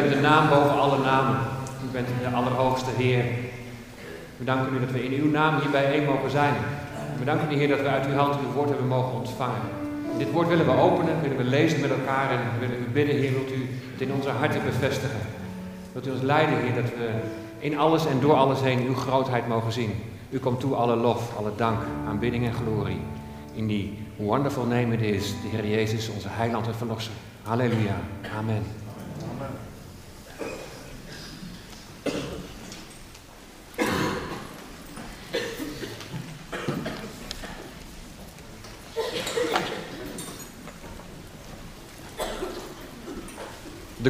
bent de naam boven alle namen. U bent de Allerhoogste Heer. We danken u dat we in uw naam hier bijeen mogen zijn. We danken u, Heer, dat we uit uw hand uw woord hebben mogen ontvangen. dit woord willen we openen, willen we lezen met elkaar en willen u bidden, Heer, wilt u het in onze harten bevestigen. Wilt u ons leiden, Heer, dat we in alles en door alles heen uw grootheid mogen zien. U komt toe alle lof, alle dank, aanbidding en glorie. In die wonderful name it is, de Heer Jezus, onze heiland en verlosser. Halleluja. Amen.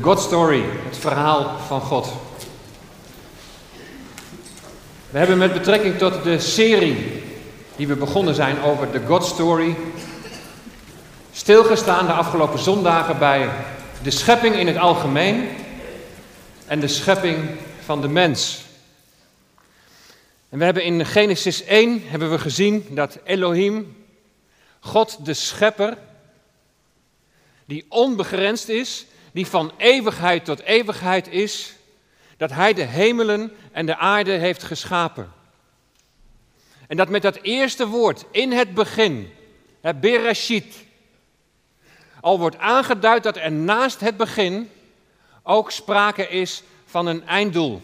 God Story, het verhaal van God. We hebben met betrekking tot de serie die we begonnen zijn over de God Story stilgestaan de afgelopen zondagen bij de schepping in het algemeen en de schepping van de mens. En we hebben in Genesis 1 hebben we gezien dat Elohim, God de schepper, die onbegrensd is, die van eeuwigheid tot eeuwigheid is, dat hij de hemelen en de aarde heeft geschapen. En dat met dat eerste woord in het begin, het Bereshit, al wordt aangeduid dat er naast het begin ook sprake is van een einddoel.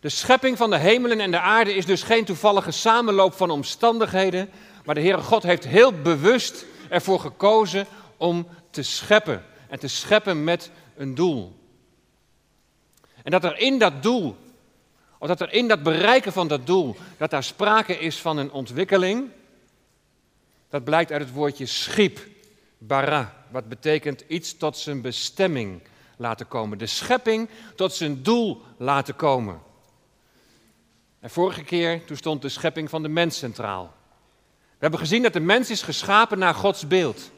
De schepping van de hemelen en de aarde is dus geen toevallige samenloop van omstandigheden, maar de Heere God heeft heel bewust ervoor gekozen om te scheppen en te scheppen met een doel. En dat er in dat doel, of dat er in dat bereiken van dat doel, dat daar sprake is van een ontwikkeling, dat blijkt uit het woordje schiep, bara, wat betekent iets tot zijn bestemming laten komen. De schepping tot zijn doel laten komen. En vorige keer, toen stond de schepping van de mens centraal. We hebben gezien dat de mens is geschapen naar Gods beeld.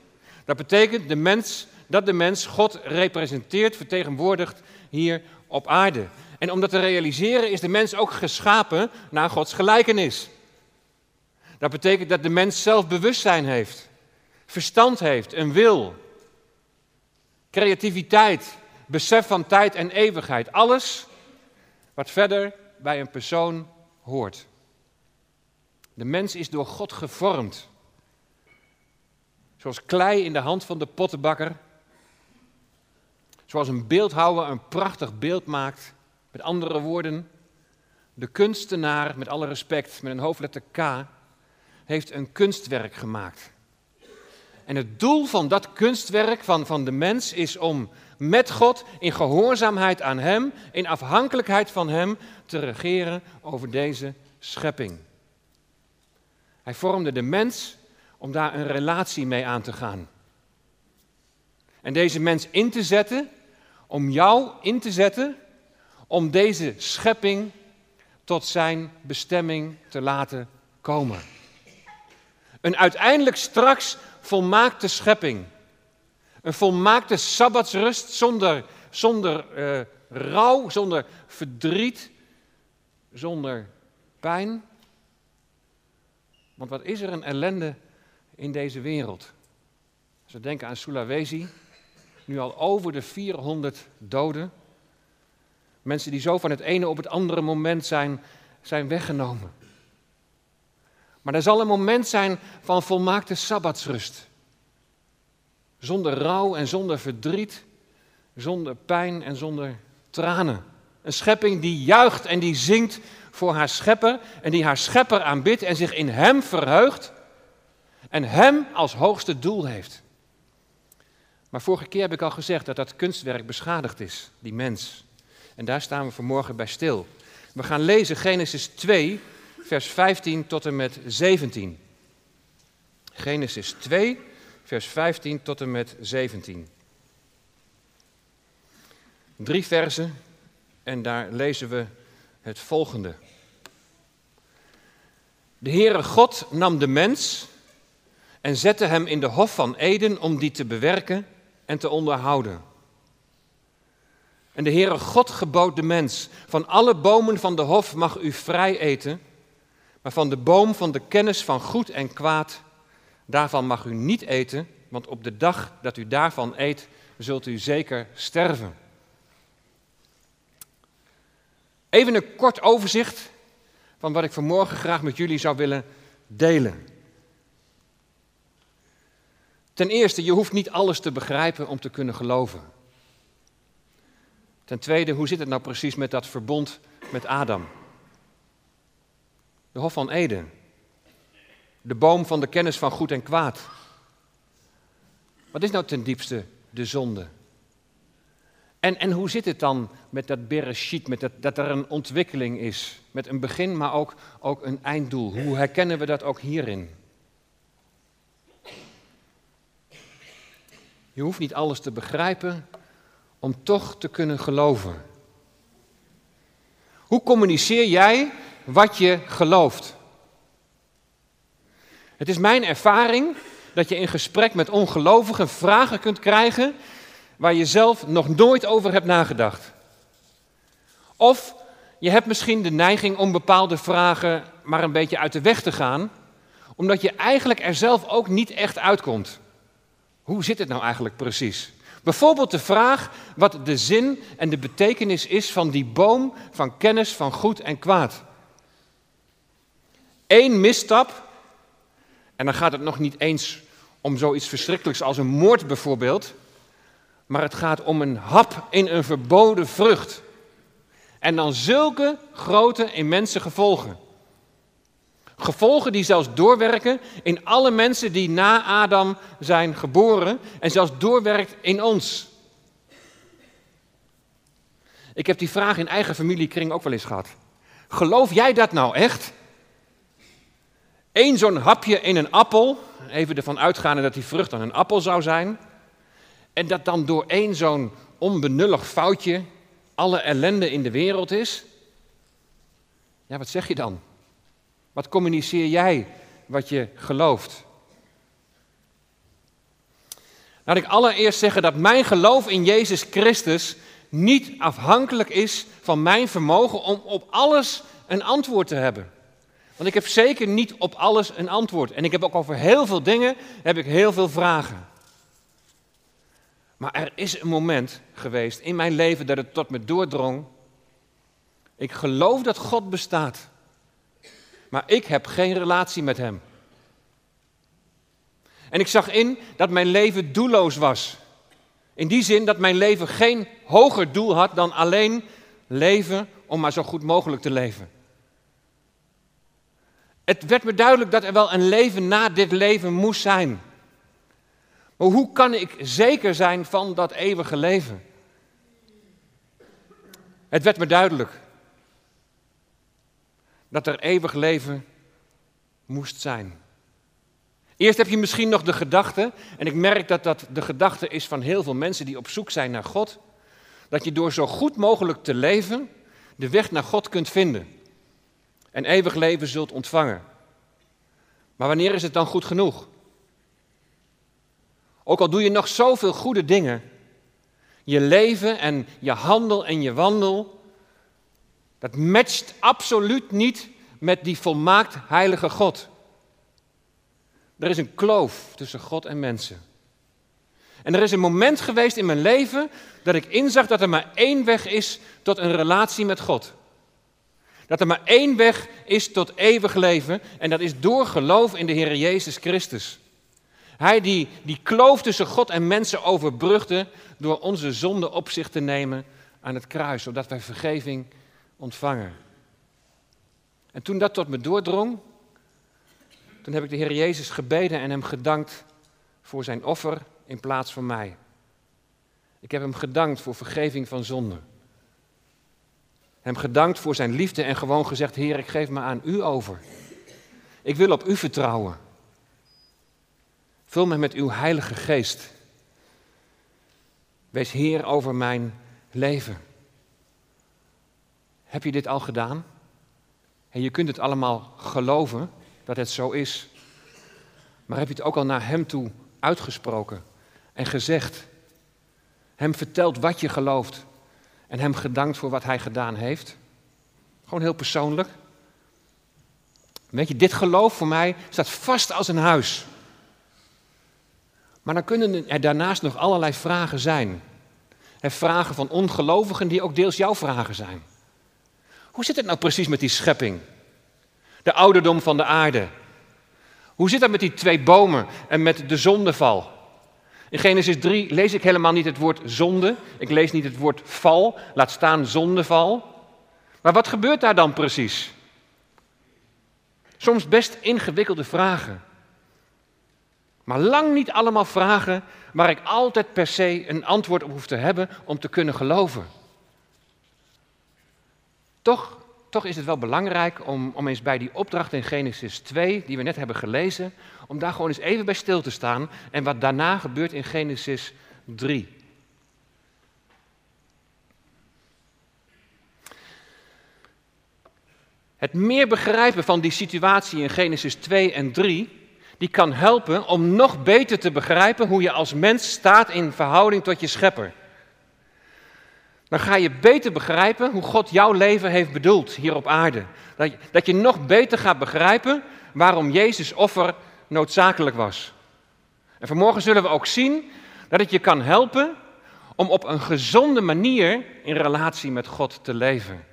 Dat betekent de mens, dat de mens God representeert, vertegenwoordigt hier op aarde. En om dat te realiseren is de mens ook geschapen naar Gods gelijkenis. Dat betekent dat de mens zelf bewustzijn heeft, verstand heeft, een wil, creativiteit, besef van tijd en eeuwigheid. Alles wat verder bij een persoon hoort. De mens is door God gevormd. Zoals klei in de hand van de pottenbakker. Zoals een beeldhouwer een prachtig beeld maakt. Met andere woorden, de kunstenaar, met alle respect, met een hoofdletter K, heeft een kunstwerk gemaakt. En het doel van dat kunstwerk van, van de mens is om met God in gehoorzaamheid aan Hem, in afhankelijkheid van Hem, te regeren over deze schepping. Hij vormde de mens om daar een relatie mee aan te gaan. En deze mens in te zetten, om jou in te zetten, om deze schepping tot zijn bestemming te laten komen. Een uiteindelijk straks volmaakte schepping. Een volmaakte sabbatsrust zonder, zonder uh, rouw, zonder verdriet, zonder pijn. Want wat is er een ellende in deze wereld? Als we denken aan Sulawesi, nu al over de 400 doden. Mensen die zo van het ene op het andere moment zijn, zijn weggenomen. Maar er zal een moment zijn van volmaakte sabbatsrust. Zonder rouw en zonder verdriet, zonder pijn en zonder tranen. Een schepping die juicht en die zingt voor haar schepper en die haar schepper aanbidt en zich in hem verheugt en hem als hoogste doel heeft. Maar vorige keer heb ik al gezegd dat dat kunstwerk beschadigd is, die mens. En daar staan we vanmorgen bij stil. We gaan lezen Genesis 2, vers 15 tot en met 17. Genesis 2, vers 15 tot en met 17. Drie versen en daar lezen we het volgende. De Heere God nam de mens en zette hem in de hof van Eden om die te bewerken en te onderhouden. En de Heere God gebood de mens: Van alle bomen van de hof mag u vrij eten, maar van de boom van de kennis van goed en kwaad, daarvan mag u niet eten, want op de dag dat u daarvan eet, zult u zeker sterven. Even een kort overzicht van wat ik vanmorgen graag met jullie zou willen delen. Ten eerste, je hoeft niet alles te begrijpen om te kunnen geloven. Ten tweede, hoe zit het nou precies met dat verbond met Adam? De Hof van Eden. De boom van de kennis van goed en kwaad. Wat is nou ten diepste de zonde? En, en hoe zit het dan met dat bereshit, met dat, dat er een ontwikkeling is? Met een begin, maar ook, ook een einddoel. Hoe herkennen we dat ook hierin? Je hoeft niet alles te begrijpen om toch te kunnen geloven. Hoe communiceer jij wat je gelooft? Het is mijn ervaring dat je in gesprek met ongelovigen vragen kunt krijgen waar je zelf nog nooit over hebt nagedacht. Of je hebt misschien de neiging om bepaalde vragen maar een beetje uit de weg te gaan, omdat je eigenlijk er zelf ook niet echt uitkomt. Hoe zit het nou eigenlijk precies? Bijvoorbeeld de vraag wat de zin en de betekenis is van die boom van kennis van goed en kwaad. Eén misstap, en dan gaat het nog niet eens om zoiets verschrikkelijks als een moord bijvoorbeeld, maar het gaat om een hap in een verboden vrucht. En dan zulke grote immense gevolgen. Gevolgen die zelfs doorwerken in alle mensen die na Adam zijn geboren en zelfs doorwerkt in ons. Ik heb die vraag in eigen familiekring ook wel eens gehad. Geloof jij dat nou echt? Eén zo'n hapje in een appel, even ervan uitgaande dat die vrucht dan een appel zou zijn, en dat dan door één zo'n onbenullig foutje alle ellende in de wereld is? Ja, wat zeg je dan? Wat communiceer jij wat je gelooft? Laat ik allereerst zeggen dat mijn geloof in Jezus Christus niet afhankelijk is van mijn vermogen om op alles een antwoord te hebben. Want ik heb zeker niet op alles een antwoord. En ik heb ook over heel veel dingen heb ik heel veel vragen. Maar er is een moment geweest in mijn leven dat het tot me doordrong. Ik geloof dat God bestaat. Maar ik heb geen relatie met Hem. En ik zag in dat mijn leven doelloos was. In die zin dat mijn leven geen hoger doel had dan alleen leven om maar zo goed mogelijk te leven. Het werd me duidelijk dat er wel een leven na dit leven moest zijn. Maar hoe kan ik zeker zijn van dat eeuwige leven? Het werd me duidelijk dat er eeuwig leven moest zijn. Eerst heb je misschien nog de gedachte, en ik merk dat dat de gedachte is van heel veel mensen die op zoek zijn naar God, dat je door zo goed mogelijk te leven de weg naar God kunt vinden en eeuwig leven zult ontvangen. Maar wanneer is het dan goed genoeg? Ook al doe je nog zoveel goede dingen, je leven en je handel en je wandel, dat matcht absoluut niet met die volmaakt heilige God. Er is een kloof tussen God en mensen. En er is een moment geweest in mijn leven dat ik inzag dat er maar één weg is tot een relatie met God. Dat er maar één weg is tot eeuwig leven en dat is door geloof in de Heer Jezus Christus. Hij die die kloof tussen God en mensen overbrugde door onze zonde op zich te nemen aan het kruis, zodat wij vergeving ontvangen. En toen dat tot me doordrong, toen heb ik de Heer Jezus gebeden en hem gedankt voor zijn offer in plaats van mij. Ik heb hem gedankt voor vergeving van zonde. Hem gedankt voor zijn liefde en gewoon gezegd: Heer, ik geef me aan u over. Ik wil op u vertrouwen. Vul me met uw Heilige Geest. Wees Heer over mijn leven. Heb je dit al gedaan? En je kunt het allemaal geloven dat het zo is. Maar heb je het ook al naar Hem toe uitgesproken en gezegd? Hem verteld wat je gelooft en Hem gedankt voor wat Hij gedaan heeft? Gewoon heel persoonlijk. Weet je, dit geloof voor mij staat vast als een huis. Maar dan kunnen er daarnaast nog allerlei vragen zijn. vragen van ongelovigen die ook deels jouw vragen zijn. Hoe zit het nou precies met die schepping? De ouderdom van de aarde. Hoe zit dat met die twee bomen en met de zondeval? In Genesis 3 lees ik helemaal niet het woord zonde. Ik lees niet het woord val, laat staan zondeval. Maar wat gebeurt daar dan precies? Soms best ingewikkelde vragen. Maar lang niet allemaal vragen waar ik altijd per se een antwoord op hoef te hebben om te kunnen geloven. Toch, toch is het wel belangrijk om, om eens bij die opdracht in Genesis 2, die we net hebben gelezen, om daar gewoon eens even bij stil te staan en wat daarna gebeurt in Genesis 3. Het meer begrijpen van die situatie in Genesis 2 en 3 die kan helpen om nog beter te begrijpen hoe je als mens staat in verhouding tot je schepper. Dan ga je beter begrijpen hoe God jouw leven heeft bedoeld hier op aarde. Dat je, dat je nog beter gaat begrijpen waarom Jezus offer noodzakelijk was. En vanmorgen zullen we ook zien dat het je kan helpen om op een gezonde manier in relatie met God te leven.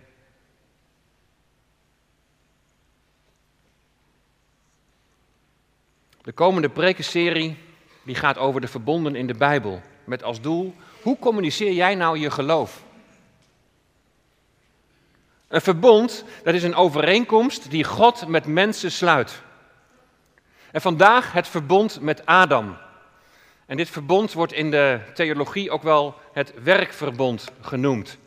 De komende prekenserie die gaat over de verbonden in de Bijbel. Met als doel, hoe communiceer jij nou je geloof? Een verbond, dat is een overeenkomst die God met mensen sluit. En vandaag het verbond met Adam. En dit verbond wordt in de theologie ook wel het werkverbond genoemd.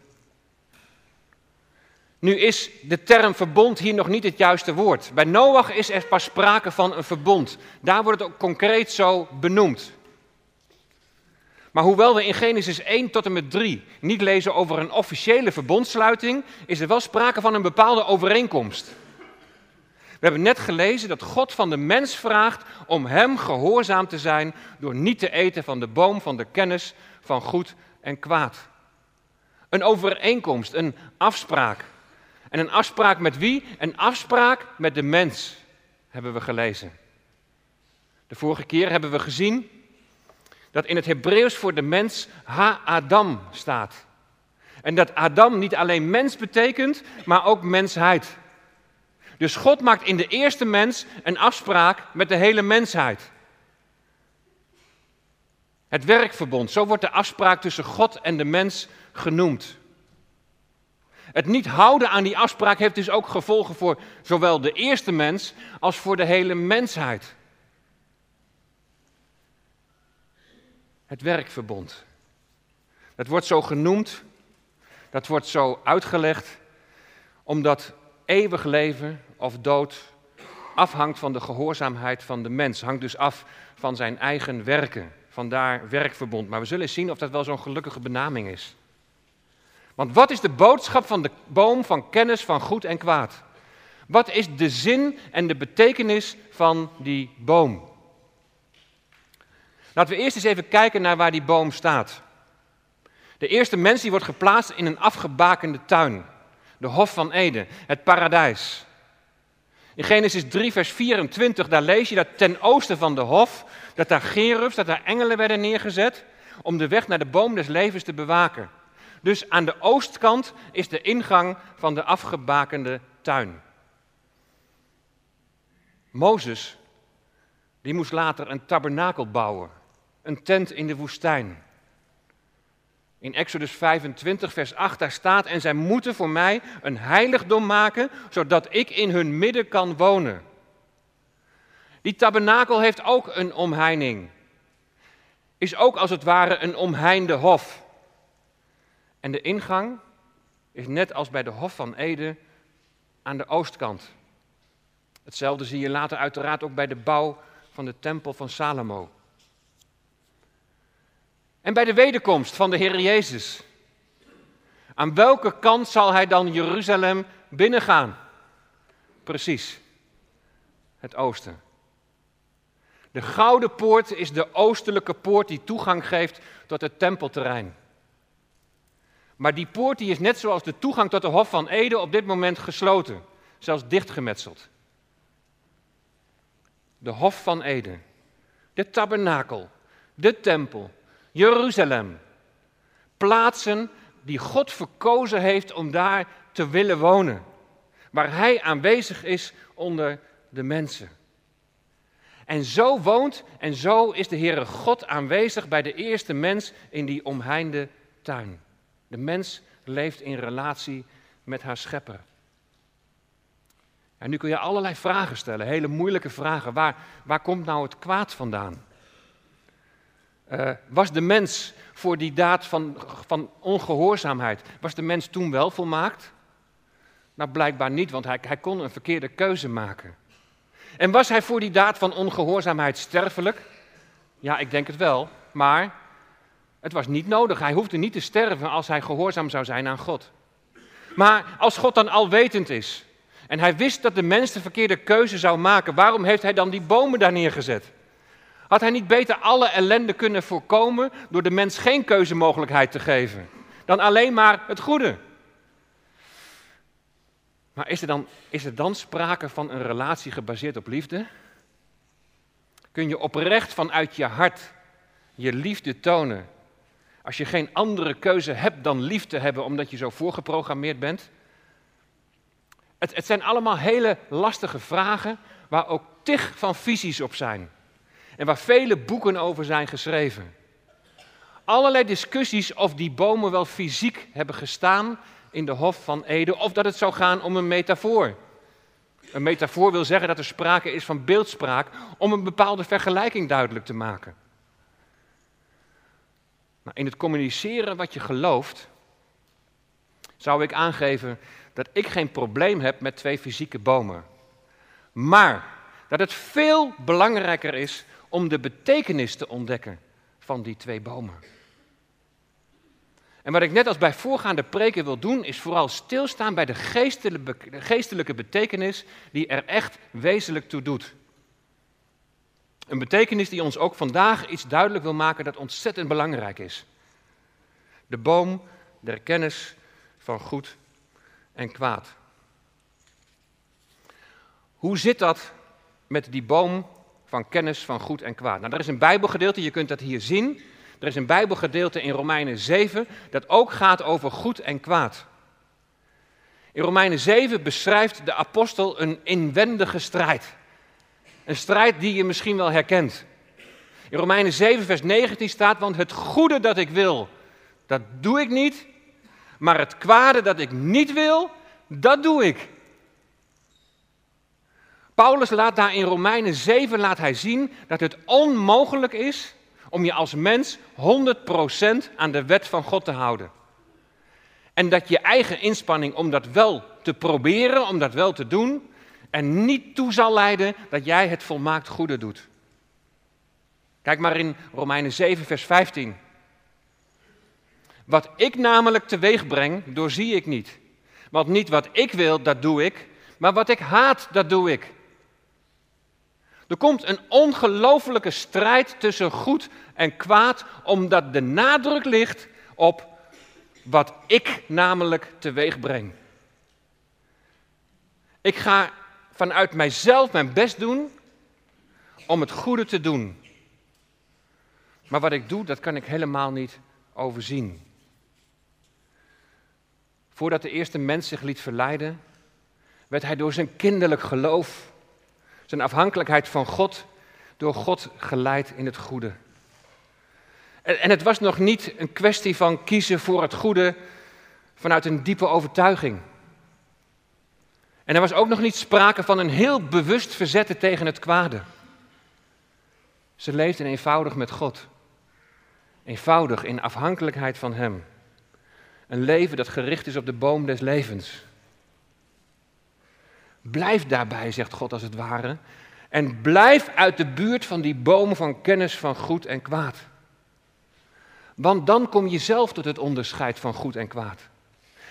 Nu is de term verbond hier nog niet het juiste woord. Bij Noach is er pas sprake van een verbond. Daar wordt het ook concreet zo benoemd. Maar hoewel we in Genesis 1 tot en met 3 niet lezen over een officiële verbondsluiting, is er wel sprake van een bepaalde overeenkomst. We hebben net gelezen dat God van de mens vraagt om hem gehoorzaam te zijn door niet te eten van de boom van de kennis van goed en kwaad. Een overeenkomst, een afspraak. En een afspraak met wie? Een afspraak met de mens, hebben we gelezen. De vorige keer hebben we gezien dat in het Hebreeuws voor de mens Ha-Adam staat. En dat Adam niet alleen mens betekent, maar ook mensheid. Dus God maakt in de eerste mens een afspraak met de hele mensheid. Het werkverbond, zo wordt de afspraak tussen God en de mens genoemd. Het niet houden aan die afspraak heeft dus ook gevolgen voor zowel de eerste mens als voor de hele mensheid. Het werkverbond. Dat wordt zo genoemd, dat wordt zo uitgelegd, omdat eeuwig leven of dood afhangt van de gehoorzaamheid van de mens. Hangt dus af van zijn eigen werken. Vandaar werkverbond. Maar we zullen zien of dat wel zo'n gelukkige benaming is. Want wat is de boodschap van de boom van kennis van goed en kwaad? Wat is de zin en de betekenis van die boom? Laten we eerst eens even kijken naar waar die boom staat. De eerste mens die wordt geplaatst in een afgebakende tuin. De Hof van Eden, het paradijs. In Genesis 3, vers 24, daar lees je dat ten oosten van de hof, dat daar gerubs, dat daar engelen werden neergezet om de weg naar de boom des levens te bewaken. Dus aan de oostkant is de ingang van de afgebakende tuin. Mozes, die moest later een tabernakel bouwen, een tent in de woestijn. In Exodus 25, vers 8, daar staat: En zij moeten voor mij een heiligdom maken, zodat ik in hun midden kan wonen. Die tabernakel heeft ook een omheining. Is ook als het ware een omheinde hof. En de ingang is net als bij de Hof van Ede aan de oostkant. Hetzelfde zie je later uiteraard ook bij de bouw van de tempel van Salomo. En bij de wederkomst van de Heer Jezus. Aan welke kant zal hij dan Jeruzalem binnengaan? Precies, het oosten. De gouden poort is de oostelijke poort die toegang geeft tot het tempelterrein. Maar die poort die is net zoals de toegang tot de Hof van Ede op dit moment gesloten, zelfs dichtgemetseld. De Hof van Ede, de tabernakel, de tempel, Jeruzalem. Plaatsen die God verkozen heeft om daar te willen wonen. Waar Hij aanwezig is onder de mensen. En zo woont en zo is de Heere God aanwezig bij de eerste mens in die omheinde tuin. De mens leeft in relatie met haar schepper. En nu kun je allerlei vragen stellen, hele moeilijke vragen. Waar, waar komt nou het kwaad vandaan? Uh, was de mens voor die daad van, van ongehoorzaamheid, was de mens toen wel volmaakt? Nou, blijkbaar niet, want hij, hij kon een verkeerde keuze maken. En was hij voor die daad van ongehoorzaamheid sterfelijk? Ja, ik denk het wel, maar het was niet nodig. Hij hoefde niet te sterven als hij gehoorzaam zou zijn aan God. Maar als God dan alwetend is en hij wist dat de mens de verkeerde keuze zou maken, waarom heeft hij dan die bomen daar neergezet? Had hij niet beter alle ellende kunnen voorkomen door de mens geen keuzemogelijkheid te geven, dan alleen maar het goede? Maar is er, dan, is er dan sprake van een relatie gebaseerd op liefde? Kun je oprecht vanuit je hart je liefde tonen als je geen andere keuze hebt dan lief te hebben omdat je zo voorgeprogrammeerd bent? Het, het zijn allemaal hele lastige vragen waar ook tig van visies op zijn. En waar vele boeken over zijn geschreven. Allerlei discussies of die bomen wel fysiek hebben gestaan in de Hof van Ede, of dat het zou gaan om een metafoor. Een metafoor wil zeggen dat er sprake is van beeldspraak om een bepaalde vergelijking duidelijk te maken. Maar in het communiceren wat je gelooft, zou ik aangeven dat ik geen probleem heb met twee fysieke bomen. Maar dat het veel belangrijker is om de betekenis te ontdekken van die twee bomen. En wat ik net als bij voorgaande preken wil doen, is vooral stilstaan bij de geestelijke betekenis die er echt wezenlijk toe doet. Een betekenis die ons ook vandaag iets duidelijk wil maken dat ontzettend belangrijk is. De boom der kennis van goed en kwaad. Hoe zit dat met die boom van kennis van goed en kwaad? Nou, er is een Bijbelgedeelte, je kunt dat hier zien. Er is een Bijbelgedeelte in Romeinen 7 dat ook gaat over goed en kwaad. In Romeinen 7 beschrijft de apostel een inwendige strijd. Een strijd die je misschien wel herkent. In Romeinen 7, vers 19 staat: Want het goede dat ik wil, dat doe ik niet. Maar het kwade dat ik niet wil, dat doe ik. Paulus laat daar in Romeinen 7 laat hij zien dat het onmogelijk is om je als mens 100% aan de wet van God te houden. En dat je eigen inspanning om dat wel te proberen, om dat wel te doen, er niet toe zal leiden dat jij het volmaakt goede doet. Kijk maar in Romeinen 7, vers 15. Wat ik namelijk teweeg breng, doorzie ik niet. Want niet wat ik wil, dat doe ik, maar wat ik haat, dat doe ik. Er komt een ongelofelijke strijd tussen goed en kwaad, omdat de nadruk ligt op wat ik namelijk teweeg breng. Ik ga vanuit mijzelf mijn best doen om het goede te doen. Maar wat ik doe, dat kan ik helemaal niet overzien. Voordat de eerste mens zich liet verleiden, werd hij door zijn kinderlijk geloof zijn afhankelijkheid van God door God geleid in het goede. En, en het was nog niet een kwestie van kiezen voor het goede vanuit een diepe overtuiging. En er was ook nog niet sprake van een heel bewust verzetten tegen het kwade. Ze leefden eenvoudig met God. Eenvoudig in afhankelijkheid van Hem. Een leven dat gericht is op de boom des levens. Blijf daarbij, zegt God als het ware. En blijf uit de buurt van die boom van kennis van goed en kwaad. Want dan kom je zelf tot het onderscheid van goed en kwaad.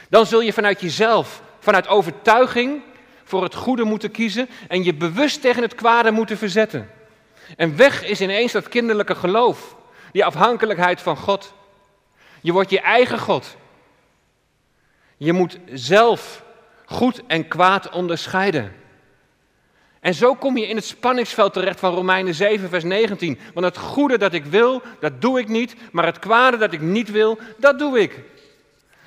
Dan zul je vanuit jezelf, vanuit overtuiging, voor het goede moeten kiezen en je bewust tegen het kwade moeten verzetten. En weg is ineens dat kinderlijke geloof, die afhankelijkheid van God. Je wordt je eigen God. Je moet zelf goed en kwaad onderscheiden. En zo kom je in het spanningsveld terecht van Romeinen 7, vers 19. Want het goede dat ik wil, dat doe ik niet, maar het kwade dat ik niet wil, dat doe ik.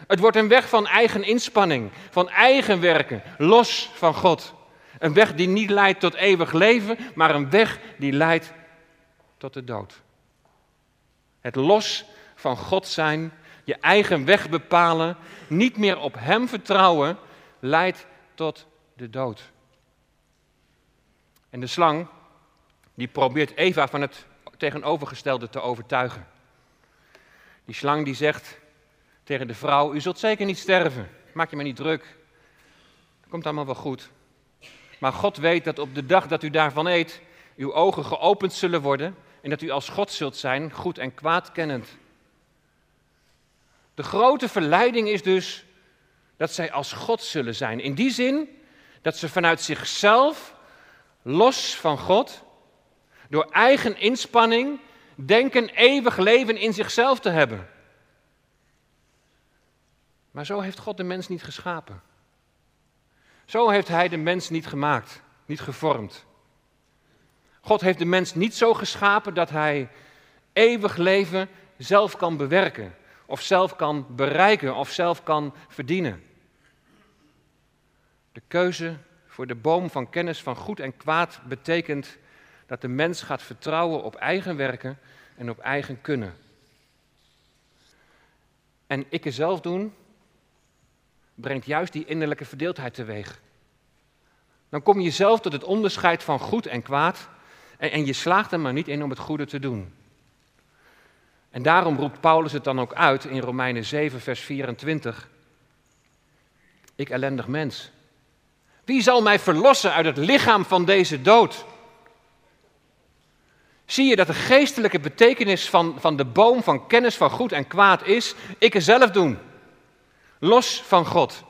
Het wordt een weg van eigen inspanning, van eigen werken, los van God. Een weg die niet leidt tot eeuwig leven, maar een weg die leidt tot de dood. Het los van God zijn, je eigen weg bepalen, niet meer op Hem vertrouwen, leidt tot de dood. En de slang, die probeert Eva van het tegenovergestelde te overtuigen. Die slang die zegt tegen de vrouw, u zult zeker niet sterven, maak je maar niet druk. Komt allemaal wel goed. Maar God weet dat op de dag dat u daarvan eet, uw ogen geopend zullen worden en dat u als God zult zijn, goed en kwaad kennend. De grote verleiding is dus dat zij als God zullen zijn. In die zin dat ze vanuit zichzelf, los van God, door eigen inspanning, denken eeuwig leven in zichzelf te hebben. Maar zo heeft God de mens niet geschapen. Zo heeft Hij de mens niet gemaakt, niet gevormd. God heeft de mens niet zo geschapen dat Hij eeuwig leven zelf kan bewerken, of zelf kan bereiken, of zelf kan verdienen. De keuze voor de boom van kennis van goed en kwaad betekent dat de mens gaat vertrouwen op eigen werken en op eigen kunnen. En ik zelf doen, brengt juist die innerlijke verdeeldheid teweeg. Dan kom je zelf tot het onderscheid van goed en kwaad en, en je slaagt er maar niet in om het goede te doen. En daarom roept Paulus het dan ook uit in Romeinen 7, vers 24. Ik ellendig mens. Wie zal mij verlossen uit het lichaam van deze dood? Zie je dat de geestelijke betekenis van, van de boom van kennis van goed en kwaad is, ik er zelf doen los van God.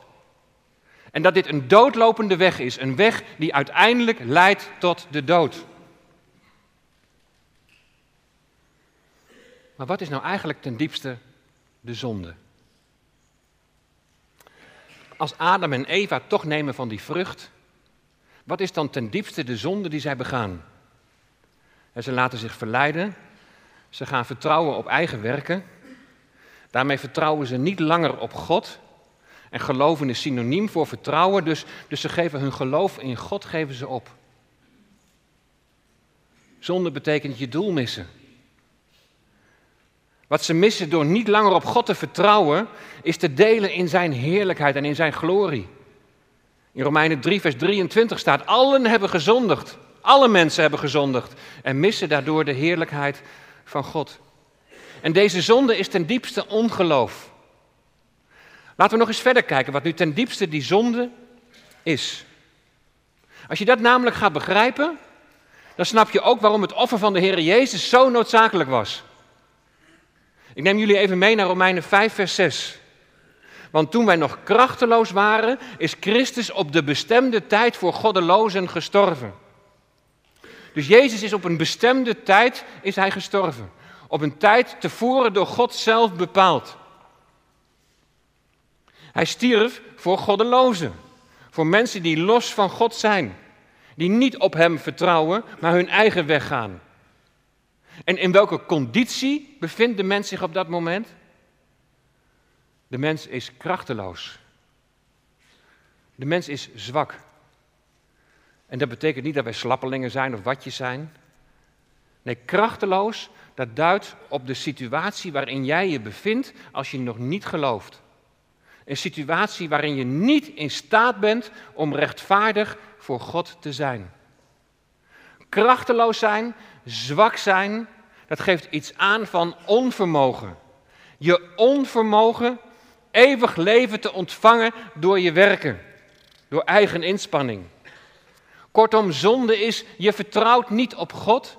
En dat dit een doodlopende weg is, een weg die uiteindelijk leidt tot de dood. Maar wat is nou eigenlijk ten diepste de zonde? Als Adam en Eva toch nemen van die vrucht, wat is dan ten diepste de zonde die zij begaan? En ze laten zich verleiden, ze gaan vertrouwen op eigen werken, Daarmee vertrouwen ze niet langer op God. En geloven is synoniem voor vertrouwen, dus, dus ze geven hun geloof in God geven ze op. Zonde betekent je doel missen. Wat ze missen door niet langer op God te vertrouwen, is te delen in zijn heerlijkheid en in zijn glorie. In Romeinen 3, vers 23 staat: Allen hebben gezondigd. Alle mensen hebben gezondigd en missen daardoor de heerlijkheid van God. En deze zonde is ten diepste ongeloof. Laten we nog eens verder kijken wat nu ten diepste die zonde is. Als je dat namelijk gaat begrijpen, dan snap je ook waarom het offer van de Heer Jezus zo noodzakelijk was. Ik neem jullie even mee naar Romeinen 5, vers 6. Want toen wij nog krachteloos waren, is Christus op de bestemde tijd voor goddelozen gestorven. Dus Jezus is op een bestemde tijd is hij gestorven op een tijd tevoren door God zelf bepaald. Hij stierf voor goddelozen, voor mensen die los van God zijn, die niet op Hem vertrouwen, maar hun eigen weg gaan. En in welke conditie bevindt de mens zich op dat moment? De mens is krachteloos. De mens is zwak. En dat betekent niet dat wij slappelingen zijn of watjes zijn. Nee, krachteloos dat duidt op de situatie waarin jij je bevindt als je nog niet gelooft. Een situatie waarin je niet in staat bent om rechtvaardig voor God te zijn. Krachteloos zijn, zwak zijn, dat geeft iets aan van onvermogen. Je onvermogen eeuwig leven te ontvangen door je werken, door eigen inspanning. Kortom, zonde is, je vertrouwt niet op God,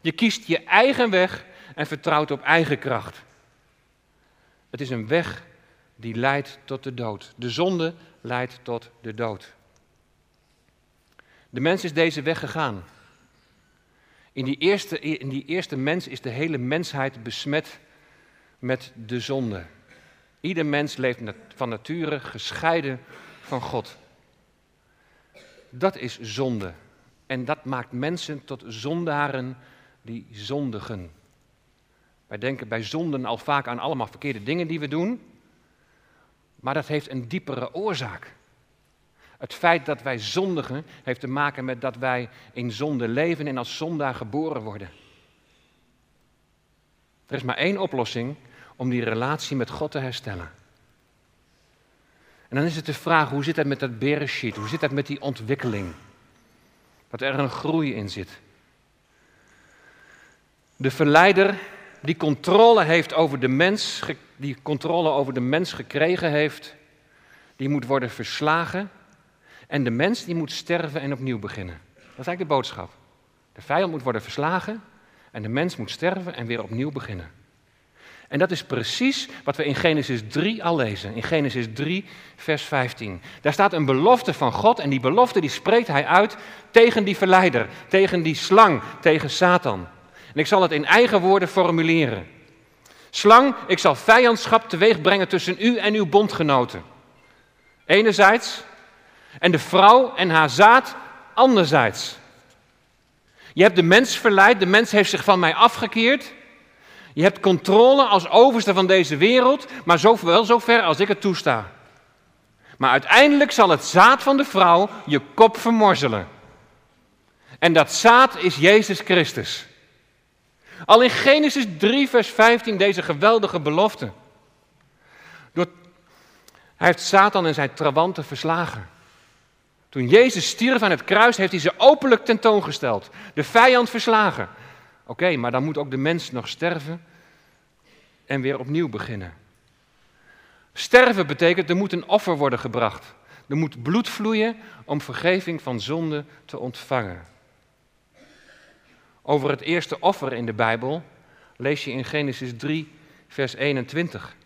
je kiest je eigen weg en vertrouwt op eigen kracht. Het is een weg die leidt tot de dood. De zonde leidt tot de dood. De mens is deze weg gegaan. In die eerste, in die eerste mens is de hele mensheid besmet met de zonde. Ieder mens leeft van nature gescheiden van God. Dat is zonde. En dat maakt mensen tot zondaren die zondigen. Wij denken bij zonden al vaak aan allemaal verkeerde dingen die we doen. Maar dat heeft een diepere oorzaak. Het feit dat wij zondigen heeft te maken met dat wij in zonde leven en als zondaar geboren worden. Er is maar één oplossing om die relatie met God te herstellen. En dan is het de vraag, hoe zit het met dat bereshit? Hoe zit het met die ontwikkeling? Dat er een groei in zit. De verleider die controle heeft over de mens, die controle over de mens gekregen heeft, die moet worden verslagen. En de mens die moet sterven en opnieuw beginnen. Dat is eigenlijk de boodschap. De vijand moet worden verslagen en de mens moet sterven en weer opnieuw beginnen. En dat is precies wat we in Genesis 3 al lezen. In Genesis 3, vers 15. Daar staat een belofte van God en die belofte die spreekt hij uit tegen die verleider, tegen die slang, tegen Satan. En ik zal het in eigen woorden formuleren. Slang, ik zal vijandschap teweeg brengen tussen u en uw bondgenoten. Enerzijds, en de vrouw en haar zaad anderzijds. Je hebt de mens verleid, de mens heeft zich van mij afgekeerd. Je hebt controle als overste van deze wereld, maar zo, wel zo ver als ik het toesta. Maar uiteindelijk zal het zaad van de vrouw je kop vermorzelen. En dat zaad is Jezus Christus. Al in Genesis 3, vers 15 deze geweldige belofte. Door, hij heeft Satan en zijn trawanten verslagen. Toen Jezus stierf aan het kruis, heeft hij ze openlijk tentoongesteld. De vijand verslagen. Oké, maar dan moet ook de mens nog sterven en weer opnieuw beginnen. Sterven betekent er moet een offer worden gebracht. Er moet bloed vloeien om vergeving van zonde te ontvangen. Over het eerste offer in de Bijbel lees je in Genesis 3, vers 21.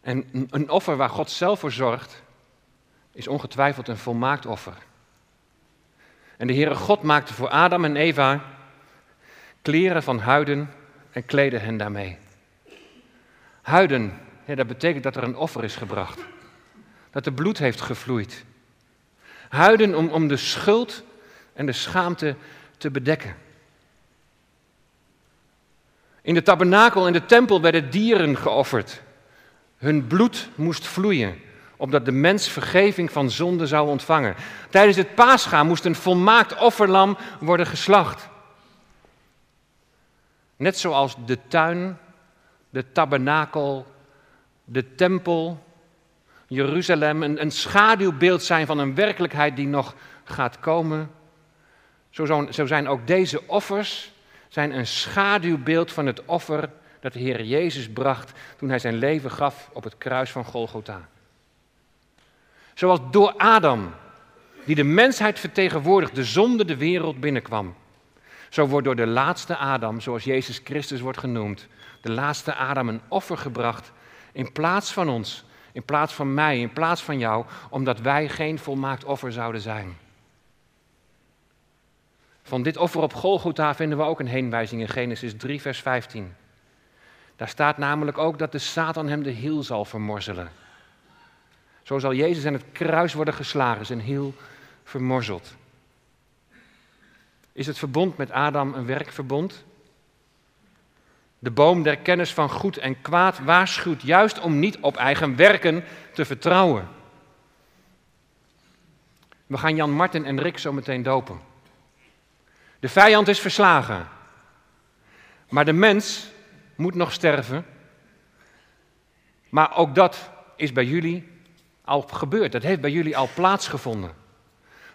En een offer waar God zelf voor zorgt, is ongetwijfeld een volmaakt offer. En de Heere God maakte voor Adam en Eva kleren van huiden en kleedde hen daarmee. Huiden, dat betekent dat er een offer is gebracht. Dat er bloed heeft gevloeid. Huiden om, om de schuld en de schaamte te bedekken. In de tabernakel en de tempel werden dieren geofferd. Hun bloed moest vloeien, opdat de mens vergeving van zonde zou ontvangen. Tijdens het paasgaan moest een volmaakt offerlam worden geslacht. Net zoals de tuin, de tabernakel, de tempel, Jeruzalem een, schaduwbeeld zijn van een werkelijkheid die nog gaat komen. Zo, zo zijn ook deze offers zijn een schaduwbeeld van het offer dat de Heer Jezus bracht toen hij zijn leven gaf op het kruis van Golgotha. Zoals door Adam, die de mensheid vertegenwoordigt, de zonde de wereld binnenkwam. Zo wordt door de laatste Adam, zoals Jezus Christus wordt genoemd, de laatste Adam een offer gebracht in plaats van ons, in plaats van mij, in plaats van jou, omdat wij geen volmaakt offer zouden zijn. Van dit offer op Golgotha vinden we ook een heenwijzing in Genesis 3, vers 15. Daar staat namelijk ook dat de Satan hem de hiel zal vermorzelen. Zo zal Jezus aan het kruis worden geslagen, zijn hiel vermorzeld. Is het verbond met Adam een werkverbond? De boom der kennis van goed en kwaad waarschuwt juist om niet op eigen werken te vertrouwen. We gaan Jan Martin en Rick zo meteen dopen. De vijand is verslagen. Maar de mens moet nog sterven. Maar ook dat is bij jullie al gebeurd. Dat heeft bij jullie al plaatsgevonden.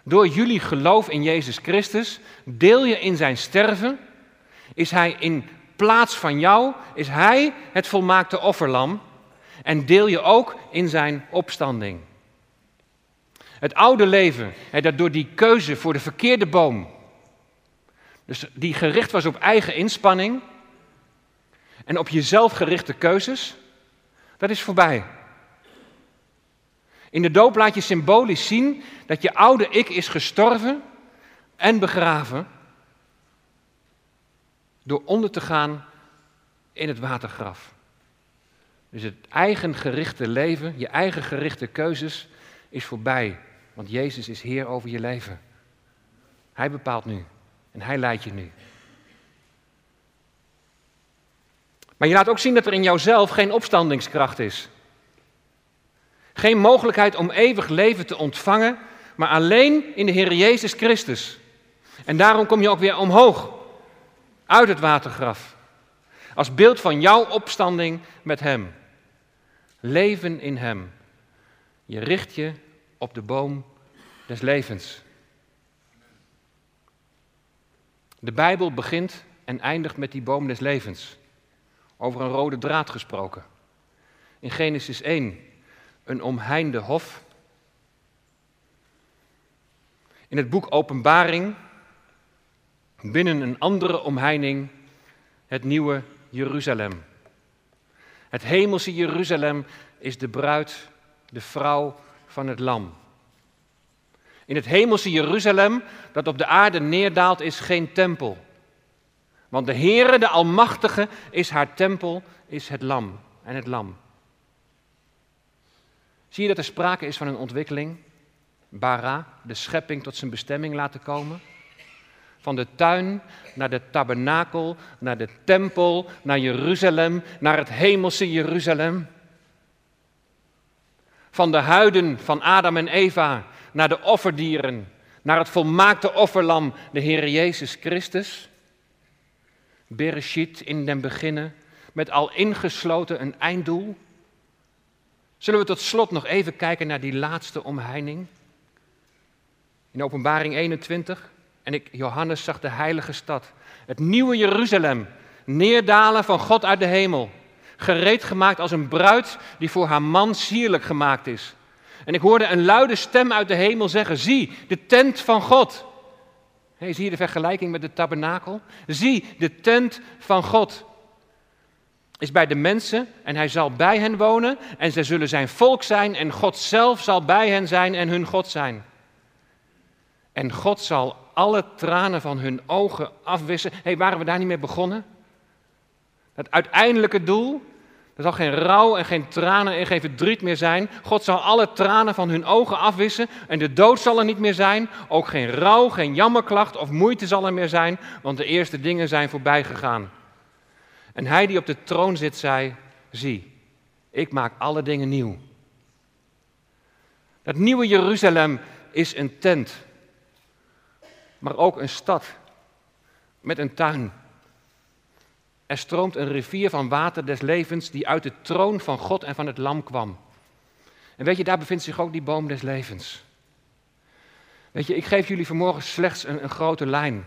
Door jullie geloof in Jezus Christus deel je in zijn sterven. Is hij in plaats van jou, is hij het volmaakte offerlam. En deel je ook in zijn opstanding. Het oude leven, dat door die keuze voor de verkeerde boom dus die gericht was op eigen inspanning en op jezelf gerichte keuzes, dat is voorbij. In de doop laat je symbolisch zien dat je oude ik is gestorven en begraven door onder te gaan in het watergraf. Dus het eigen gerichte leven, je eigen gerichte keuzes is voorbij, want Jezus is Heer over je leven. Hij bepaalt nu. En hij leidt je nu. Maar je laat ook zien dat er in jouzelf geen opstandingskracht is. Geen mogelijkheid om eeuwig leven te ontvangen, maar alleen in de Heer Jezus Christus. En daarom kom je ook weer omhoog, uit het watergraf. Als beeld van jouw opstanding met Hem. Leven in Hem. Je richt je op de boom des levens. De Bijbel begint en eindigt met die boom des levens. Over een rode draad gesproken. In Genesis 1 een omheinde hof. In het boek Openbaring binnen een andere omheining het nieuwe Jeruzalem. Het hemelse Jeruzalem is de bruid, de vrouw van het lam. In het hemelse Jeruzalem, dat op de aarde neerdaalt, is geen tempel. Want de Heere, de Almachtige, is haar tempel, is het lam en het lam. Zie je dat er sprake is van een ontwikkeling? Bara, de schepping tot zijn bestemming laten komen. Van de tuin naar de tabernakel, naar de tempel, naar Jeruzalem, naar het hemelse Jeruzalem. Van de huiden van Adam en Eva naar de offerdieren, naar het volmaakte offerlam, de Heer Jezus Christus. Bereshit in den beginnen, met al ingesloten een einddoel. Zullen we tot slot nog even kijken naar die laatste omheining? In Openbaring 21. En ik, Johannes, zag de heilige stad, het nieuwe Jeruzalem, neerdalen van God uit de hemel. Gereed gemaakt als een bruid die voor haar man sierlijk gemaakt is. En ik hoorde een luide stem uit de hemel zeggen: Zie, de tent van God. Hey, zie je de vergelijking met de tabernakel? Zie, de tent van God is bij de mensen en hij zal bij hen wonen en zij zullen zijn volk zijn en God zelf zal bij hen zijn en hun God zijn. En God zal alle tranen van hun ogen afwissen. Hé, hey, waren we daar niet mee begonnen? Het uiteindelijke doel, er zal geen rouw en geen tranen en geen verdriet meer zijn. God zal alle tranen van hun ogen afwissen en de dood zal er niet meer zijn. Ook geen rouw, geen jammerklacht of moeite zal er meer zijn, want de eerste dingen zijn voorbij gegaan. En hij die op de troon zit, zei: Zie, ik maak alle dingen nieuw. Dat nieuwe Jeruzalem is een tent, maar ook een stad met een tuin. Er stroomt een rivier van water des levens die uit de troon van God en van het Lam kwam. En weet je, daar bevindt zich ook die boom des levens. Weet je, ik geef jullie vanmorgen slechts een, een grote lijn.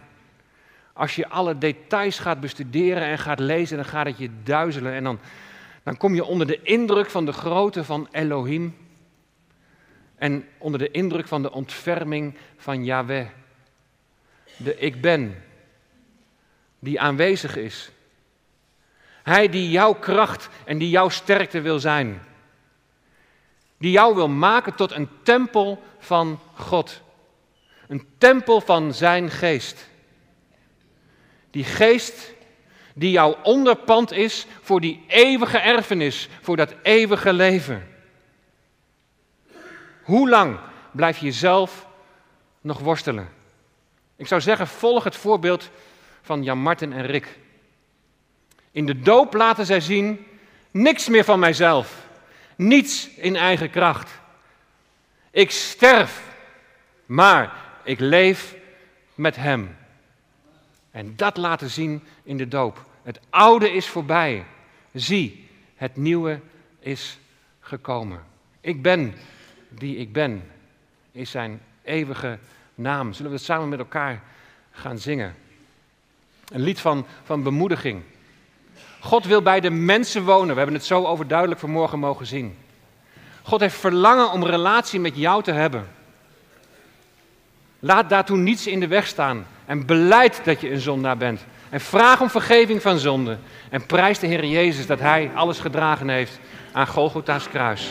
Als je alle details gaat bestuderen en gaat lezen, dan gaat het je duizelen. En dan, dan kom je onder de indruk van de grootte van Elohim. En onder de indruk van de ontferming van Yahweh. De ik ben, die aanwezig is. Hij die jouw kracht en die jouw sterkte wil zijn. Die jou wil maken tot een tempel van God. Een tempel van zijn geest. Die geest die jouw onderpand is voor die eeuwige erfenis, voor dat eeuwige leven. Hoe lang blijf je zelf nog worstelen? Ik zou zeggen, volg het voorbeeld van Jan Martin en Rick. In de doop laten zij zien, niks meer van mijzelf, niets in eigen kracht. Ik sterf, maar ik leef met Hem. En dat laten zien in de doop. Het oude is voorbij. Zie, het nieuwe is gekomen. Ik ben die ik ben, is zijn eeuwige naam. Zullen we het samen met elkaar gaan zingen? Een lied van, van bemoediging. God wil bij de mensen wonen. We hebben het zo overduidelijk vanmorgen mogen zien. God heeft verlangen om relatie met jou te hebben. Laat daartoe niets in de weg staan. En beleid dat je een zondaar bent. En vraag om vergeving van zonde. En prijs de Heer Jezus dat Hij alles gedragen heeft aan Golgotha's kruis.